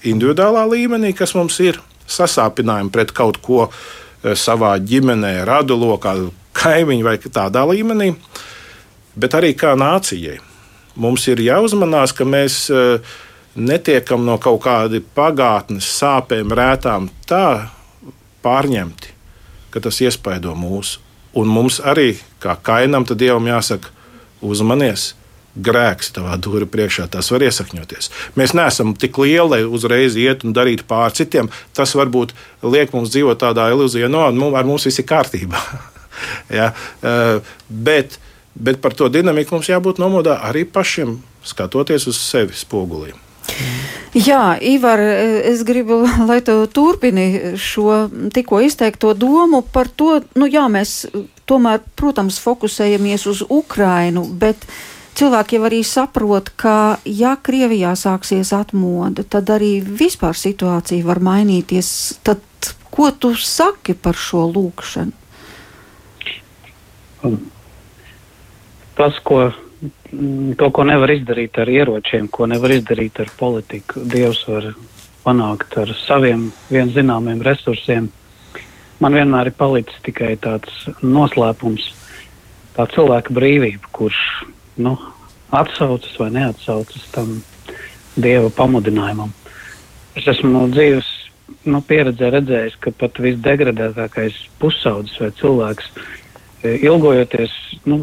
individuālā līmenī, kas mums ir, sasāpinājumi pret kaut ko eh, savā ģimenē, radulokā, kaimiņu vai tādā līmenī, bet arī kā nācijai. Mums ir jāuzmanās, ka mēs uh, netiekam no kaut kāda pagātnes sāpēm, rētām tā pārņemti, ka tas iespaido mūsu. Un mums arī, kā kainam, tad dievam jāsaka, uzmanies. Grēks tavā durvī priekšā, tas var iesakņoties. Mēs neesam tik lieli, lai uzreiz iet un darītu pār citiem. Tas varbūt liek mums dzīvot tādā ilūzijā, no nu, ar mums viss ir kārtībā. ja? Eh, bet, bet par to dinamiku mums jābūt nomodā arī pašiem, skatoties uz sevi spogulī. Jā, Ivar, es gribu, lai tu turpini šo tikko izteikto domu par to, nu jā, mēs tomēr, protams, fokusējamies uz Ukrainu, bet cilvēki jau arī saprot, ka ja Krievijā sāksies atmoda, tad arī vispār situācija var mainīties. Tad ko tu saki par šo lūkšanu? Tas, ko to, ko nevar izdarīt ar ieročiem, ko nevar izdarīt ar politiku, Dievs var panākt ar saviem vien zināmiem resursiem. Man vienmēr ir palicis tikai tāds noslēpums, tā cilvēka brīvība, kurš nu, atsaucas vai neatsaucas tam Dieva pamudinājumam. Es esmu no dzīves nu, pieredzē redzējis, ka pat visdegradētākais pusaudzis vai cilvēks, e, ilgojoties nu,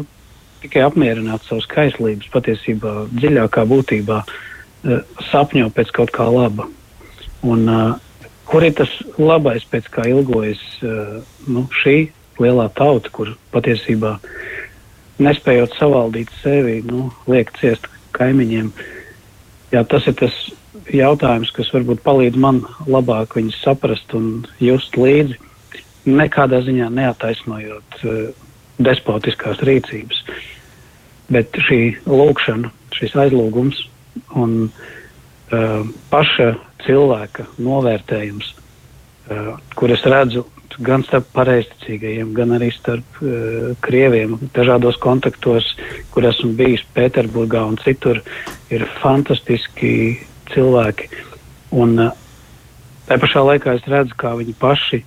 tikai apmierināt savas kaislības, patiesībā dziļākā būtībā uh, sapņo pēc kaut kā laba. Un, uh, kur ir tas labais, pēc kā ilgojas uh, nu, šī lielā tauta, kur patiesībā nespējot savaldīt sevi, nu, liek ciest kaimiņiem? Jā, tas ir tas jautājums, kas varbūt palīdz man labāk viņus saprast un just līdzi, nekādā ziņā neataisnojot despotiskās rīcības. Bet šī lūkšana, šis aizlūgums un uh, paša cilvēka novērtējums, uh, kur es redzu gan starp pareizticīgajiem, gan arī starp uh, krieviem, dažādos kontaktos, kur esmu bijis Pēterburgā un citur, ir fantastiski cilvēki. Un uh, tā pašā laikā es redzu, kā viņi paši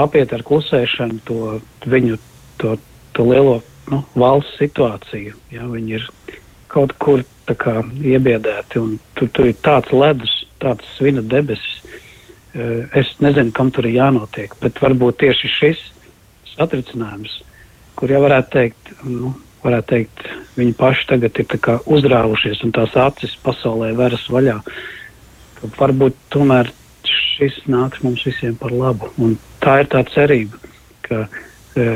apiet ar klusēšanu to viņu to to lielo nu, valsts situāciju. Ja, viņi ir kaut kur kā, iebiedēti, un tur, tur ir tāds ledus, tāds svina debesis. Eh, es nezinu, kam tur ir jānotiek, bet varbūt tieši šis satricinājums, kur jau varētu teikt, nu, varētu teikt, viņi paši tagad ir uzrāvušies un tās acis pasaulē veras vaļā. Varbūt tomēr šis nāks mums visiem par labu. Un tā ir tā cerība, ka e,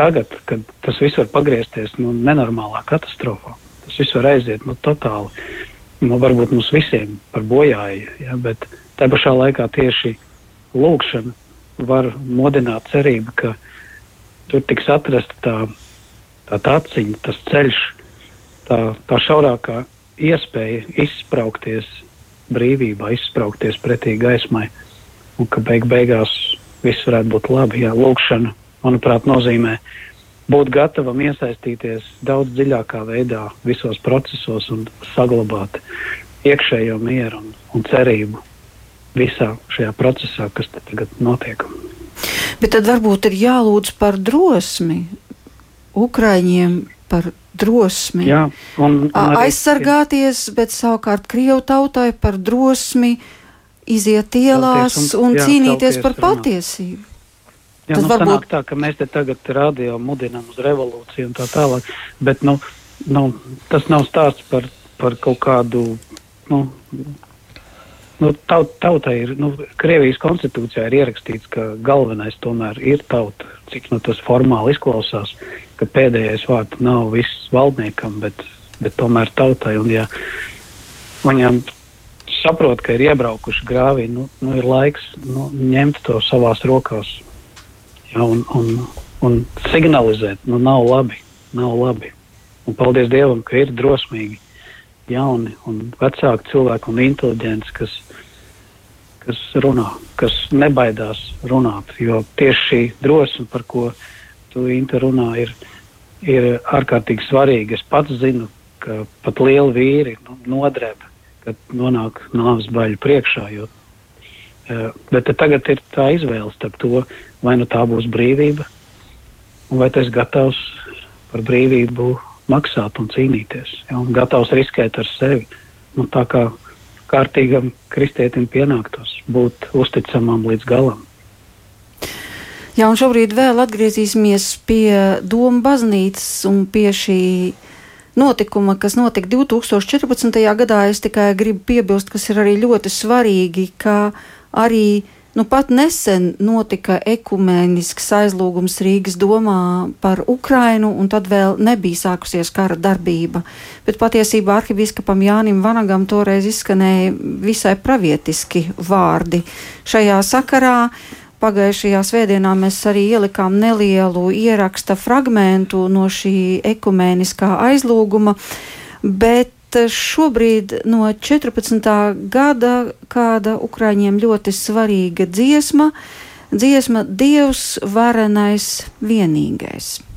tagad, kad tas viss var pagriezties nu, nenormālā katastrofā, tas viss var aiziet nu, totāli, nu, varbūt mums visiem par bojāju, ja, bet tā pašā laikā tieši lūkšana var modināt cerību, ka tur tiks atrasta tā, tā taciņa, tas ceļš, tā, tā šaurākā iespēja izspraukties brīvībā, izspraukties pretī gaismai, un ka beig beigās viss varētu būt labi. Jā, lūkšana manuprāt, nozīmē būt gatavam iesaistīties daudz dziļākā veidā visos procesos un saglabāt iekšējo mieru un, un cerību visā šajā procesā, kas tagad notiek. Bet tad varbūt ir jālūdz par drosmi Ukraiņiem, par drosmi Jā, un, un arī, aizsargāties, bet savukārt Krievu tautai par drosmi iziet ielās un, un jā, cīnīties par patiesību. Jā, tas nu, varbūt tā, ka mēs te tagad radio mudinām uz revolūciju un tā tālāk, bet nu, nu, tas nav stāsts par, par kaut kādu. Nu, Nu, taut, tautai ir, nu, Krievijas konstitūcijā ir ierakstīts, ka galvenais tomēr ir tauta. Cik nu, tas formāli izklausās, ka pēdējais vārds nav viss valdniekam, bet, bet tomēr tautai. Un, ja viņam saprot, ka ir iebraukuši grāvī, nu, nu ir laiks nu, ņemt to savās rokās ja, un, un, un signalizēt, nu nav labi, nav labi. Un paldies Dievam, ka ir drosmīgi jauni un vecāki cilvēki un inteliģenti, kas, kas runā, kas nebaidās runāt. Jo tieši šī drosme, par ko tu Inta runā, ir, ir ārkārtīgi svarīga. Es pats zinu, ka pat lieli vīri nu, nodrēb, kad nonāk nāves baļu priekšā. Jo, bet tagad ir tā izvēle starp to, vai nu tā būs brīvība, vai tas gatavs par brīvību maksāt un cīnīties, ja, un gatavs riskēt ar sevi. Nu, tā kā kārtīgam kristietim pienāktos būt uzticamam līdz galam. Jā, un šobrīd vēl atgriezīsimies pie Doma baznīcas un pie šī notikuma, kas notika 2014. gadā. Es tikai gribu piebilst, kas ir arī ļoti svarīgi, ka arī Nu, pat nesen notika ekumēnisks aizlūgums Rīgas domā par Ukrainu, un tad vēl nebija sākusies kara darbība. Bet patiesībā arhibīskapam Jānim Vanagam toreiz izskanēja visai pravietiski vārdi. Šajā sakarā pagājušajā svētdienā mēs arī ielikām nelielu ieraksta fragmentu no šī ekumēniskā aizlūguma, bet šobrīd no 14. gada kāda Ukraiņiem ļoti svarīga dziesma, dziesma Dievs varenais vienīgais.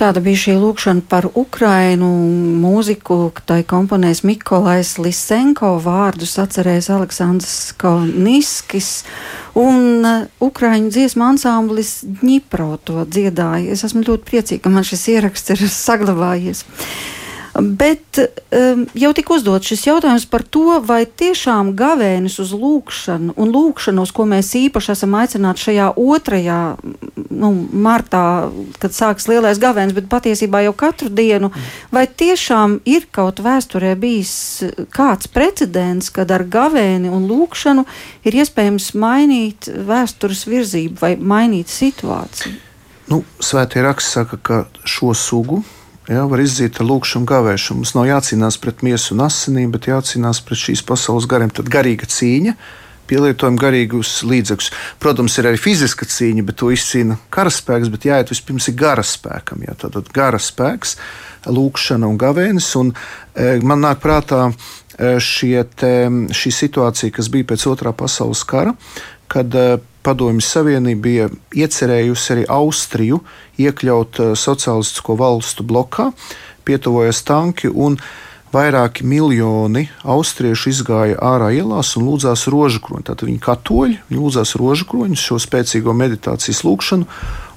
Tāda bija šī lūkšana par Ukrainu. Mūziku tai komponēs Mikolais Lisenko, vārdus atcerēs Aleksandrs Kalniskis. Un uh, Ukrāņu dziesmu ansamblis Dņipro to dziedāja. Es esmu ļoti priecīga, ka man šis ieraksts ir saglabājies. Bet um, jau tika uzdots šis jautājums par to, vai tiešām gavēnis uz lūkšanu un lūkšanos, ko mēs īpaši esam aicināti šajā otrajā nu, martā, kad sāks lielais gavēnis, bet patiesībā jau katru dienu, vai tiešām ir kaut vēsturē bijis kāds precedents, kad ar gavēni un lūkšanu ir iespējams mainīt vēstures virzību vai mainīt situāciju? Nu, Svētie raksts saka, ka šo sugu Jā, var iziet ar lūkšanu, gavēšanu. Mums nav jācīnās pret miesu un asinīm, bet jācīnās pret šīs pasaules gariem. Tad garīga cīņa, pielietojam garīgus līdzekļus. Protams, ir arī fiziska cīņa, bet to izcīna karaspēks, bet jāiet vispirms ir gara spēkam. Jā, tad gara spēks, lūkšana un gavēnis. Un, e, man nāk prātā e, te, šī situācija, kas bija pēc otrā pasaules kara, kad e, Padomju Savienība bija iecerējusi arī Austriju iekļaut eh, sociālistisko valstu blokā, pietuvojas tanki un vairāki miljoni austriešu izgāja ārā ielās un lūdzās rožakroņu. Tātad viņi katoļi, viņi lūdzās rožakroņus, šo spēcīgo meditācijas lūgšanu,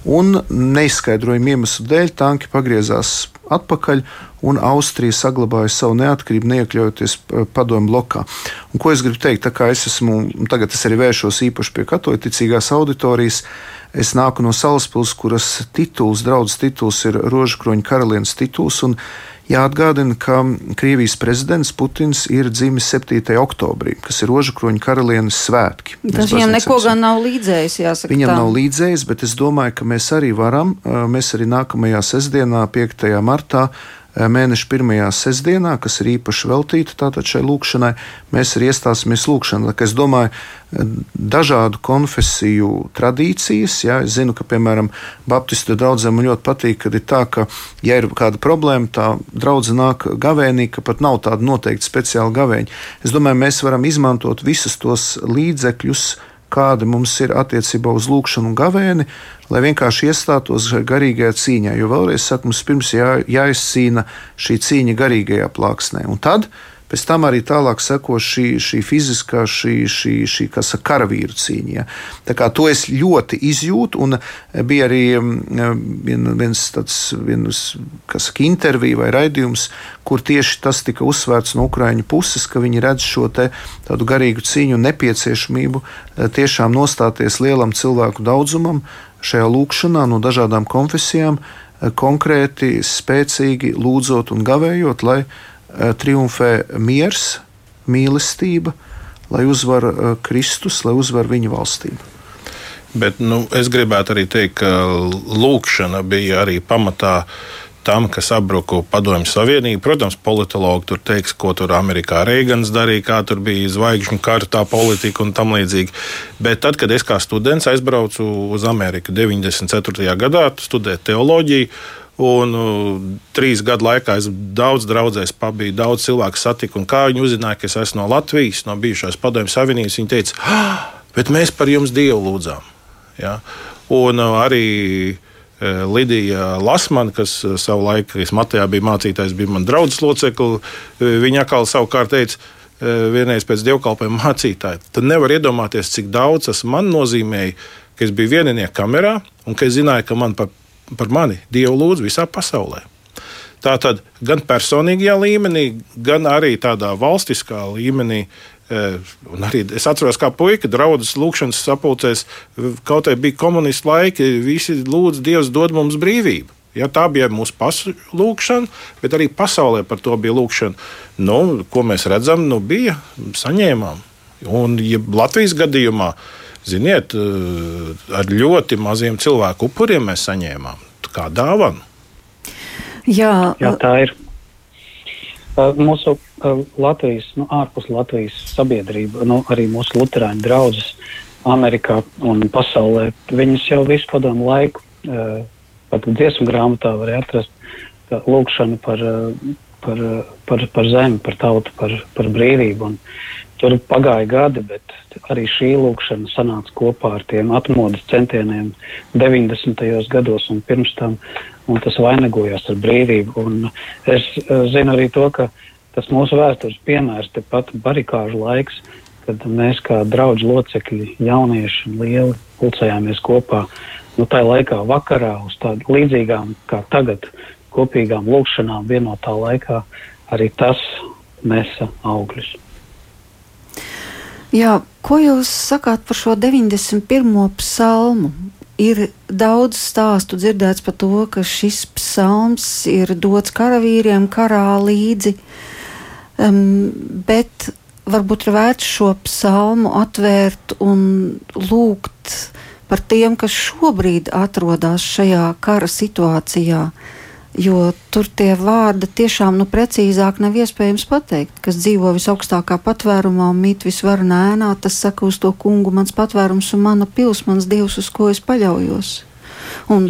un neizskaidrojumu iemeslu dēļ tanki pagriezās atpakaļ, un Austrija saglabāja savu neatkarību, neiekļaujoties eh, padomu blokā. Un, ko es gribu teikt, tā kā es esmu, tagad es arī vēršos īpaši pie katoļticīgās auditorijas, es nāku no Salaspils, kuras tituls, draudzes tituls ir Rožakroņa karalienes tituls. Jāatgādina, ka Krievijas prezidents Putins ir dzimis 7. oktobrī, kas ir Rožakroņa karalienes svētki. Tas viņam neko gan nav līdzējis, jāsaka. Viņam tā. nav līdzējis, bet es domāju, ka mēs arī varam, mēs arī nākamajā sestdienā, 5. martā, mēneša pirmajā sestdienā, kas ir īpaši veltīta tātad šai lūkšanai, mēs arī iestāsimies lūkšanā. Es domāju, dažādu konfesiju tradīcijas. Ja, es zinu, ka, piemēram, Baptistu draugiem ļoti patīk, kad ir tā, ka, ja ir kāda problēma, tā draudzene nāk gavēnī, ka pat nav tāda noteikti speciāla gavēņa. Es domāju, mēs varam izmantot visus tos līdzekļus, kādi mums ir attiecībā uz lūkšanu un gavēni, lai vienkārši iestātos garīgajā cīņā. Jo vēlreiz saku, mums pirms jā, jāizcīna šī cīņa garīgajā plāksnē. Un tad Pēc tam arī tālāk seko šī, šī fiziskā, šī, šī, šī saka, karavīru cīņa. Ja. Tā kā to es ļoti izjūtu, un bija arī mm, vien, viens tāds viens, saka, intervija vai raidījums, kur tieši tas tika uzsvērts no Ukraiņu puses, ka viņi redz šo tādu garīgu cīņu un nepieciešamību eh, tiešām nostāties lielam cilvēku daudzumam šajā lūkšanā no dažādām konfesijām, eh, konkrēti, spēcīgi lūdzot un gavējot, lai triumfē miers, mīlestība, lai uzvar eh, Kristus, lai uzvar viņa valstību. Bet nu, es gribētu arī teikt, ka lūkšana bija arī pamatā tam, kas sabruka Padomju Savienību. Protams, politologi tur teiks, ko tur Amerikā Reigans darīja, kā tur bija zvaigžņu kartā politika un tam līdzīgi. Bet tad, kad es kā students aizbraucu uz Ameriku 94. gadā studēt teoloģiju, Un uh, trīs gadu laikā es daudz draudzēs pabiju, daudz cilvēku satiku. Kā viņi uzzināja, ka es esmu no Latvijas, no bijušās padomju savienības, viņi teica, ah, bet mēs par jums Dievu lūdzām. Ja? Un uh, arī uh, Lidija Lasmana, kas uh, savu laiku, kad Matejā bija mācītājs, bija mans draugs loceklis, uh, viņa atkal savukārt teica, vienreiz pēc dievkalpojuma mācītāja. Tad nevar iedomāties, cik daudz tas man nozīmēja, ka es biju vieninieks kamerā un ka es zināju, ka man par par mani Dievu lūdzu visā pasaulē. Tā tad gan personīgajā līmenī, gan arī tādā valstiskā līmenī. Eh, un arī es atceros, kā puika draudzes lūkšanas sapulcēs, kaut arī bija komunistu laiki, visi lūdz Dievs dod mums brīvību. Ja, tā bija mūsu lūkšana, bet arī pasaulē par to bija lūkšana. Nu, ko mēs redzam, nu, bija saņēmām. Un ja Latvijas gadījumā uh, Ziniet, eh, ar ļoti maziem cilvēku upuriem mēs saņēmām kā dāvanu. Jā, Jā tā ir. Eh, mūsu eh, Latvijas, nu, ārpus Latvijas sabiedrība, nu, arī mūsu luterāņu draugus Amerikā un pasaulē, viņas jau visu padomu laiku, pat dziesmu grāmatā var atrast lūkšanu par, par, par, par zemi, par tautu, par, par brīvību. Un, Tur pagāja gadi, bet arī šī lūkšana sanāca kopā ar tiem atmodas centieniem 90. gados un pirms tam, un tas vainagojās ar brīvību. Un es uh, zinu arī to, ka tas mūsu vēstures piemērs, tepat barikāžu laiks, kad mēs kā draugi locekļi, jaunieši lieli pulcējāmies kopā. Nu, tā laikā vakarā uz tādām līdzīgām kā tagad kopīgām lūkšanām vienotā laikā arī tas nesa augļus. Jā, ko jūs sakāt par šo 91. psalmu? Ir daudz stāstu dzirdēts par to, ka šis psalms ir dots karavīriem karā līdzi, um, bet varbūt ir vērts šo psalmu atvērt un lūgt par tiem, kas šobrīd atrodas šajā kara situācijā. Uh, jo tur tie vārdi tiešām nu, precīzāk nav iespējams pateikt. Kas dzīvo visaugstākā patvērumā un mīt visvarenā ēnā, tas saka uz to kungu mans patvērums un mana pils, mans dievs, uz ko es paļaujos. Un,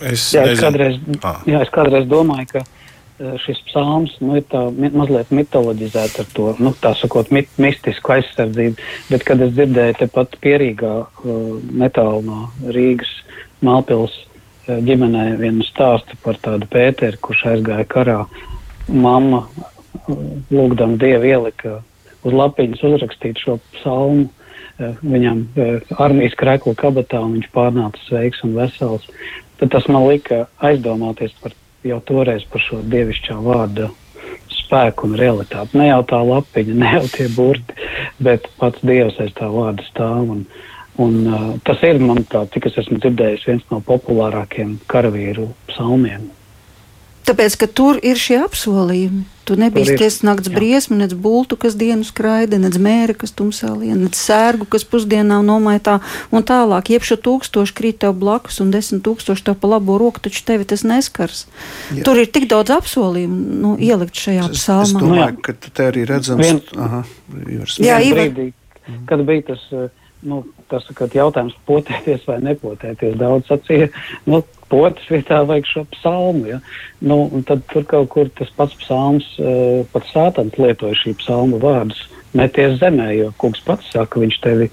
es, jā, es kādreiz, ah. jā, es kādreiz domāju, ka e, šis psalms nu, ir tā, mazliet mitoloģizēts ar to, nu, tā sakot, mit, mistisku aizsardzību, bet kad es dzirdēju tepat pierīgā uh, netālu no Rīgas Malpils ģimenē vienu stāstu par tādu Pēteru, kurš aizgāja karā. Mamma, lūgdama Dievu, ielika uz lapiņas uzrakstīt šo psalmu. Viņam armijas krēklu kabatā, un viņš pārnāca sveiks un vesels. Tad tas man lika aizdomāties par jau toreiz par šo dievišķā vārda spēku un realitāti. Ne jau tā lapiņa, ne jau tie burti, bet pats Dievs aiz tā vārda stāv. Un, uh, Un, uh, tas ir, manuprāt, cik es esmu dzirdējis, viens no populārākajiem karavīru psalmiem. Tāpēc, ka tur ir šie apsolījumi. Tu nebija tiesas nakts briesmu, nec bultu, kas dienu skraida, nec mēra, kas tumsā lien, nec sērgu, kas pusdienā nomaitā un tālāk. Jebšu tūkstoši krīt tev blakus un desmit tūkstoši tev pa labo roku, taču tevi tas neskars. Jā. Tur ir tik daudz apsolījumu nu, ielikt šajā psalmā. Es domāju, ka te arī redzams. Vien, aha, jā, Ivar. Brīdī, kad bija tas, nu, tas jautājums potēties vai nepotēties, daudz sacīja, nu, potes vietā vajag šo psalmu. Ja? Nu, tad tur kaut kur tas pats psalms, uh, pat sātans lietoja šī psalma vārdus. Meties zemē, jo kungs pats saka, viņš tevi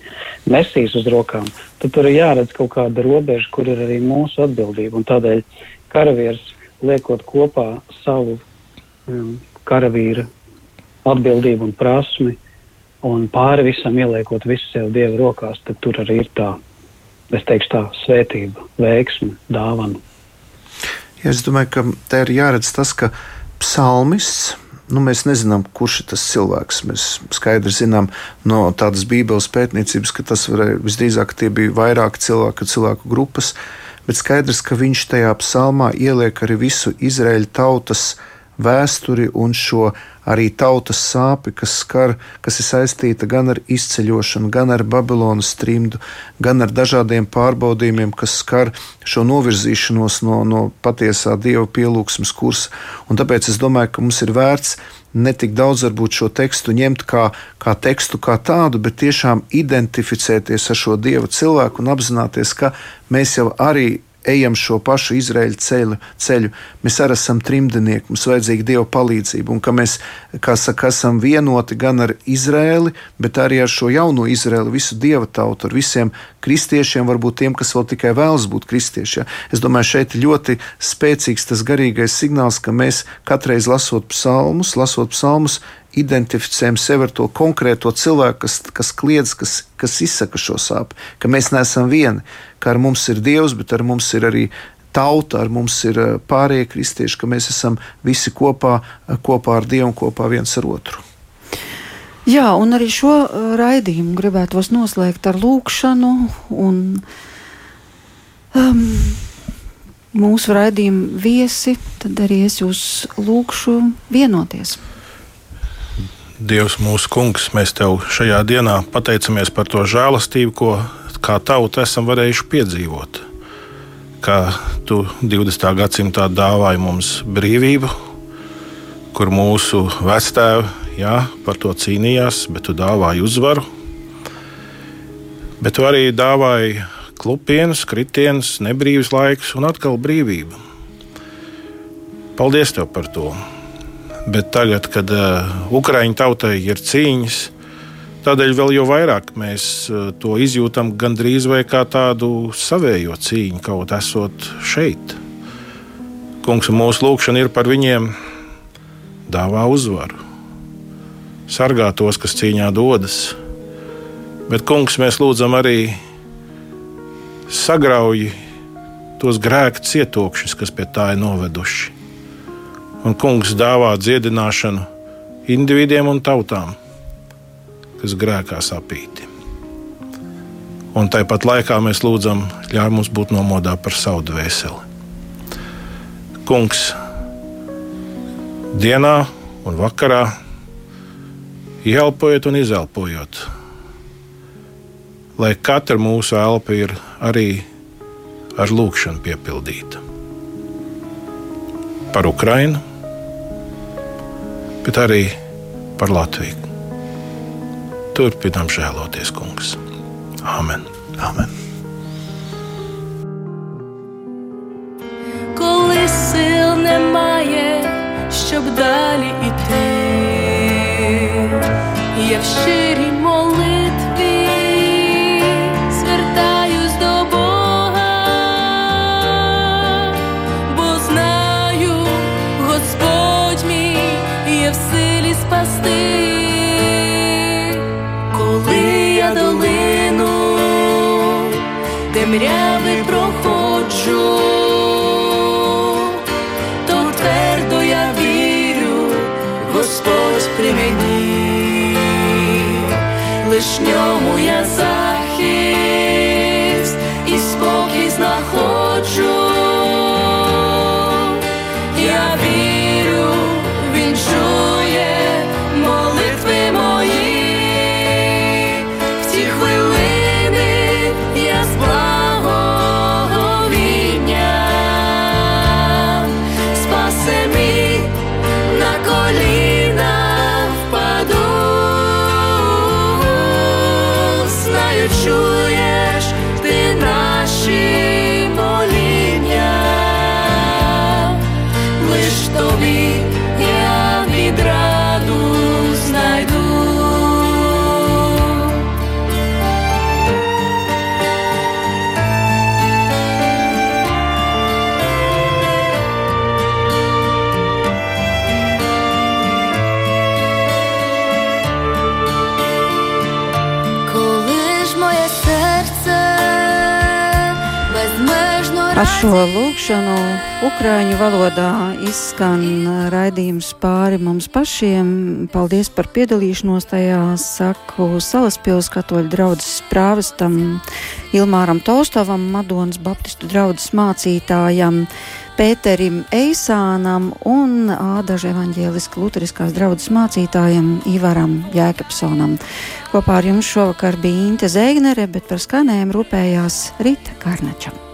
nesīs uz rokām. Tad tur ir jāredz kaut kāda robeža, kur ir arī mūsu atbildība. Un tādēļ karavīrs liekot kopā savu um, karavīra atbildību un prasmi, un pāri visam ieliekot visu sev Dieva rokās, tad tur arī ir tā es teikšu tā, svētība, veiksme, dāvana. Ja es domāju, ka te ir jāredz tas, ka psalmists. Nu, mēs nezinām, kurš ir tas cilvēks. Mēs skaidri zinām no tādas bībeles pētniecības, ka tas varēja visdrīzāk tie bija vairāki cilvēki, cilvēku grupas, bet skaidrs, ka viņš tajā psalmā ieliek arī visu Izraēļa tautas vēsturi un šo arī tautas sāpi, kas skar, kas ir saistīta gan ar izceļošanu, gan ar Babilonas trimdu, gan ar dažādiem pārbaudījumiem, kas skar šo novirzīšanos no, no patiesā dieva pielūgsmes kursa. Un tāpēc es domāju, ka mums ir vērts ne tik daudz varbūt šo tekstu ņemt kā, kā tekstu kā tādu, bet tiešām identificēties ar šo dieva cilvēku un apzināties, ka mēs jau arī ejam šo pašu Izraēļa ceļu, ceļu. Mēs arī esam trimdnieki, mums vajadzīga Dieva palīdzība, un ka mēs, kā saka, esam vienoti gan ar Izraēli, bet arī ar šo jauno Izraēlu, visu Dieva tautu, ar visiem kristiešiem, varbūt tiem, kas vēl tikai vēlas būt kristieši. Ja? Es domāju, šeit ļoti spēcīgs tas garīgais signāls, ka mēs katreiz lasot psalmus, lasot psalmus, identificējam sevi ar to konkrēto cilvēku, kas, kas kliedz, kas, kas izsaka šo sāpju, ka mēs neesam vieni, ka ar mums ir Dievs, bet ar mums ir arī tauta, ar mums ir eh, pārējie kristieši, ka mēs esam visi kopā, eh, kopā ar Dievu un kopā viens ar otru. Jā, un arī šo eh, raidījumu gribētu noslēgt ar lūkšanu. Un, um, mūsu raidījuma viesi, tad arī es jūs lūkšu vienoties. Dievs, mūsu kungs, mēs tev šajā dienā pateicamies par to žēlastību, ko kā tauta esam varējuši piedzīvot. Kā tu 20. gadsimtā dāvāji mums brīvību, kur mūsu vectēvi jā, par to cīnījās, bet tu dāvāji uzvaru. Bet tu arī dāvāji klupienus, kritienus, nebrīvus laikus un atkal brīvību. Paldies tev par to! Bet tagad, kad uh, Ukraiņu tautai ir cīņas, tādēļ vēl jau vairāk mēs uh, to izjūtam gandrīz vai kā tādu savējo cīņu, kaut esot šeit. Kungs, mūsu lūkšana ir par viņiem, dāvā uzvaru, sargā tos, kas cīņā dodas. Bet, kungs, mēs lūdzam arī sagrauj tos grēku cietokšus, kas pie tā ir noveduši un kungs dāvā dziedināšanu individiem un tautām, kas grēkā sapīti. Un tāpat laikā mēs lūdzam, ļauj mums būt nomodā par savu dvēseli. Kungs, dienā un vakarā ieelpojot un izelpojot, lai katra mūsu elpa ir arī ar lūgšanu piepildīta Par Ukrajinu, bet arī par Latviju. Turpinām žēloties, Kungs. Amen! Amen. Коли сил немає, щоб далі іти, я в щирій Темряви проходжу, то твердо я вірю, Господь при мені, лиш ньому я захист Ar šo lūkšanu Ukrāņu valodā izskan raidījums pāri mums pašiem. Paldies par piedalīšanos tajā, saku Salaspils katoļu draudzes prāvestam Ilmāram Tolstovam, Madonas Baptistu draudzes mācītājam. Pēterim Eisānam un Ādaža evaņģēliska luteriskās draudzes mācītājam Ivaram Jēkabsonam. Kopā ar jums šovakar bija Inte Zēgnere, bet par skanējumu rūpējās Rita Karnačam.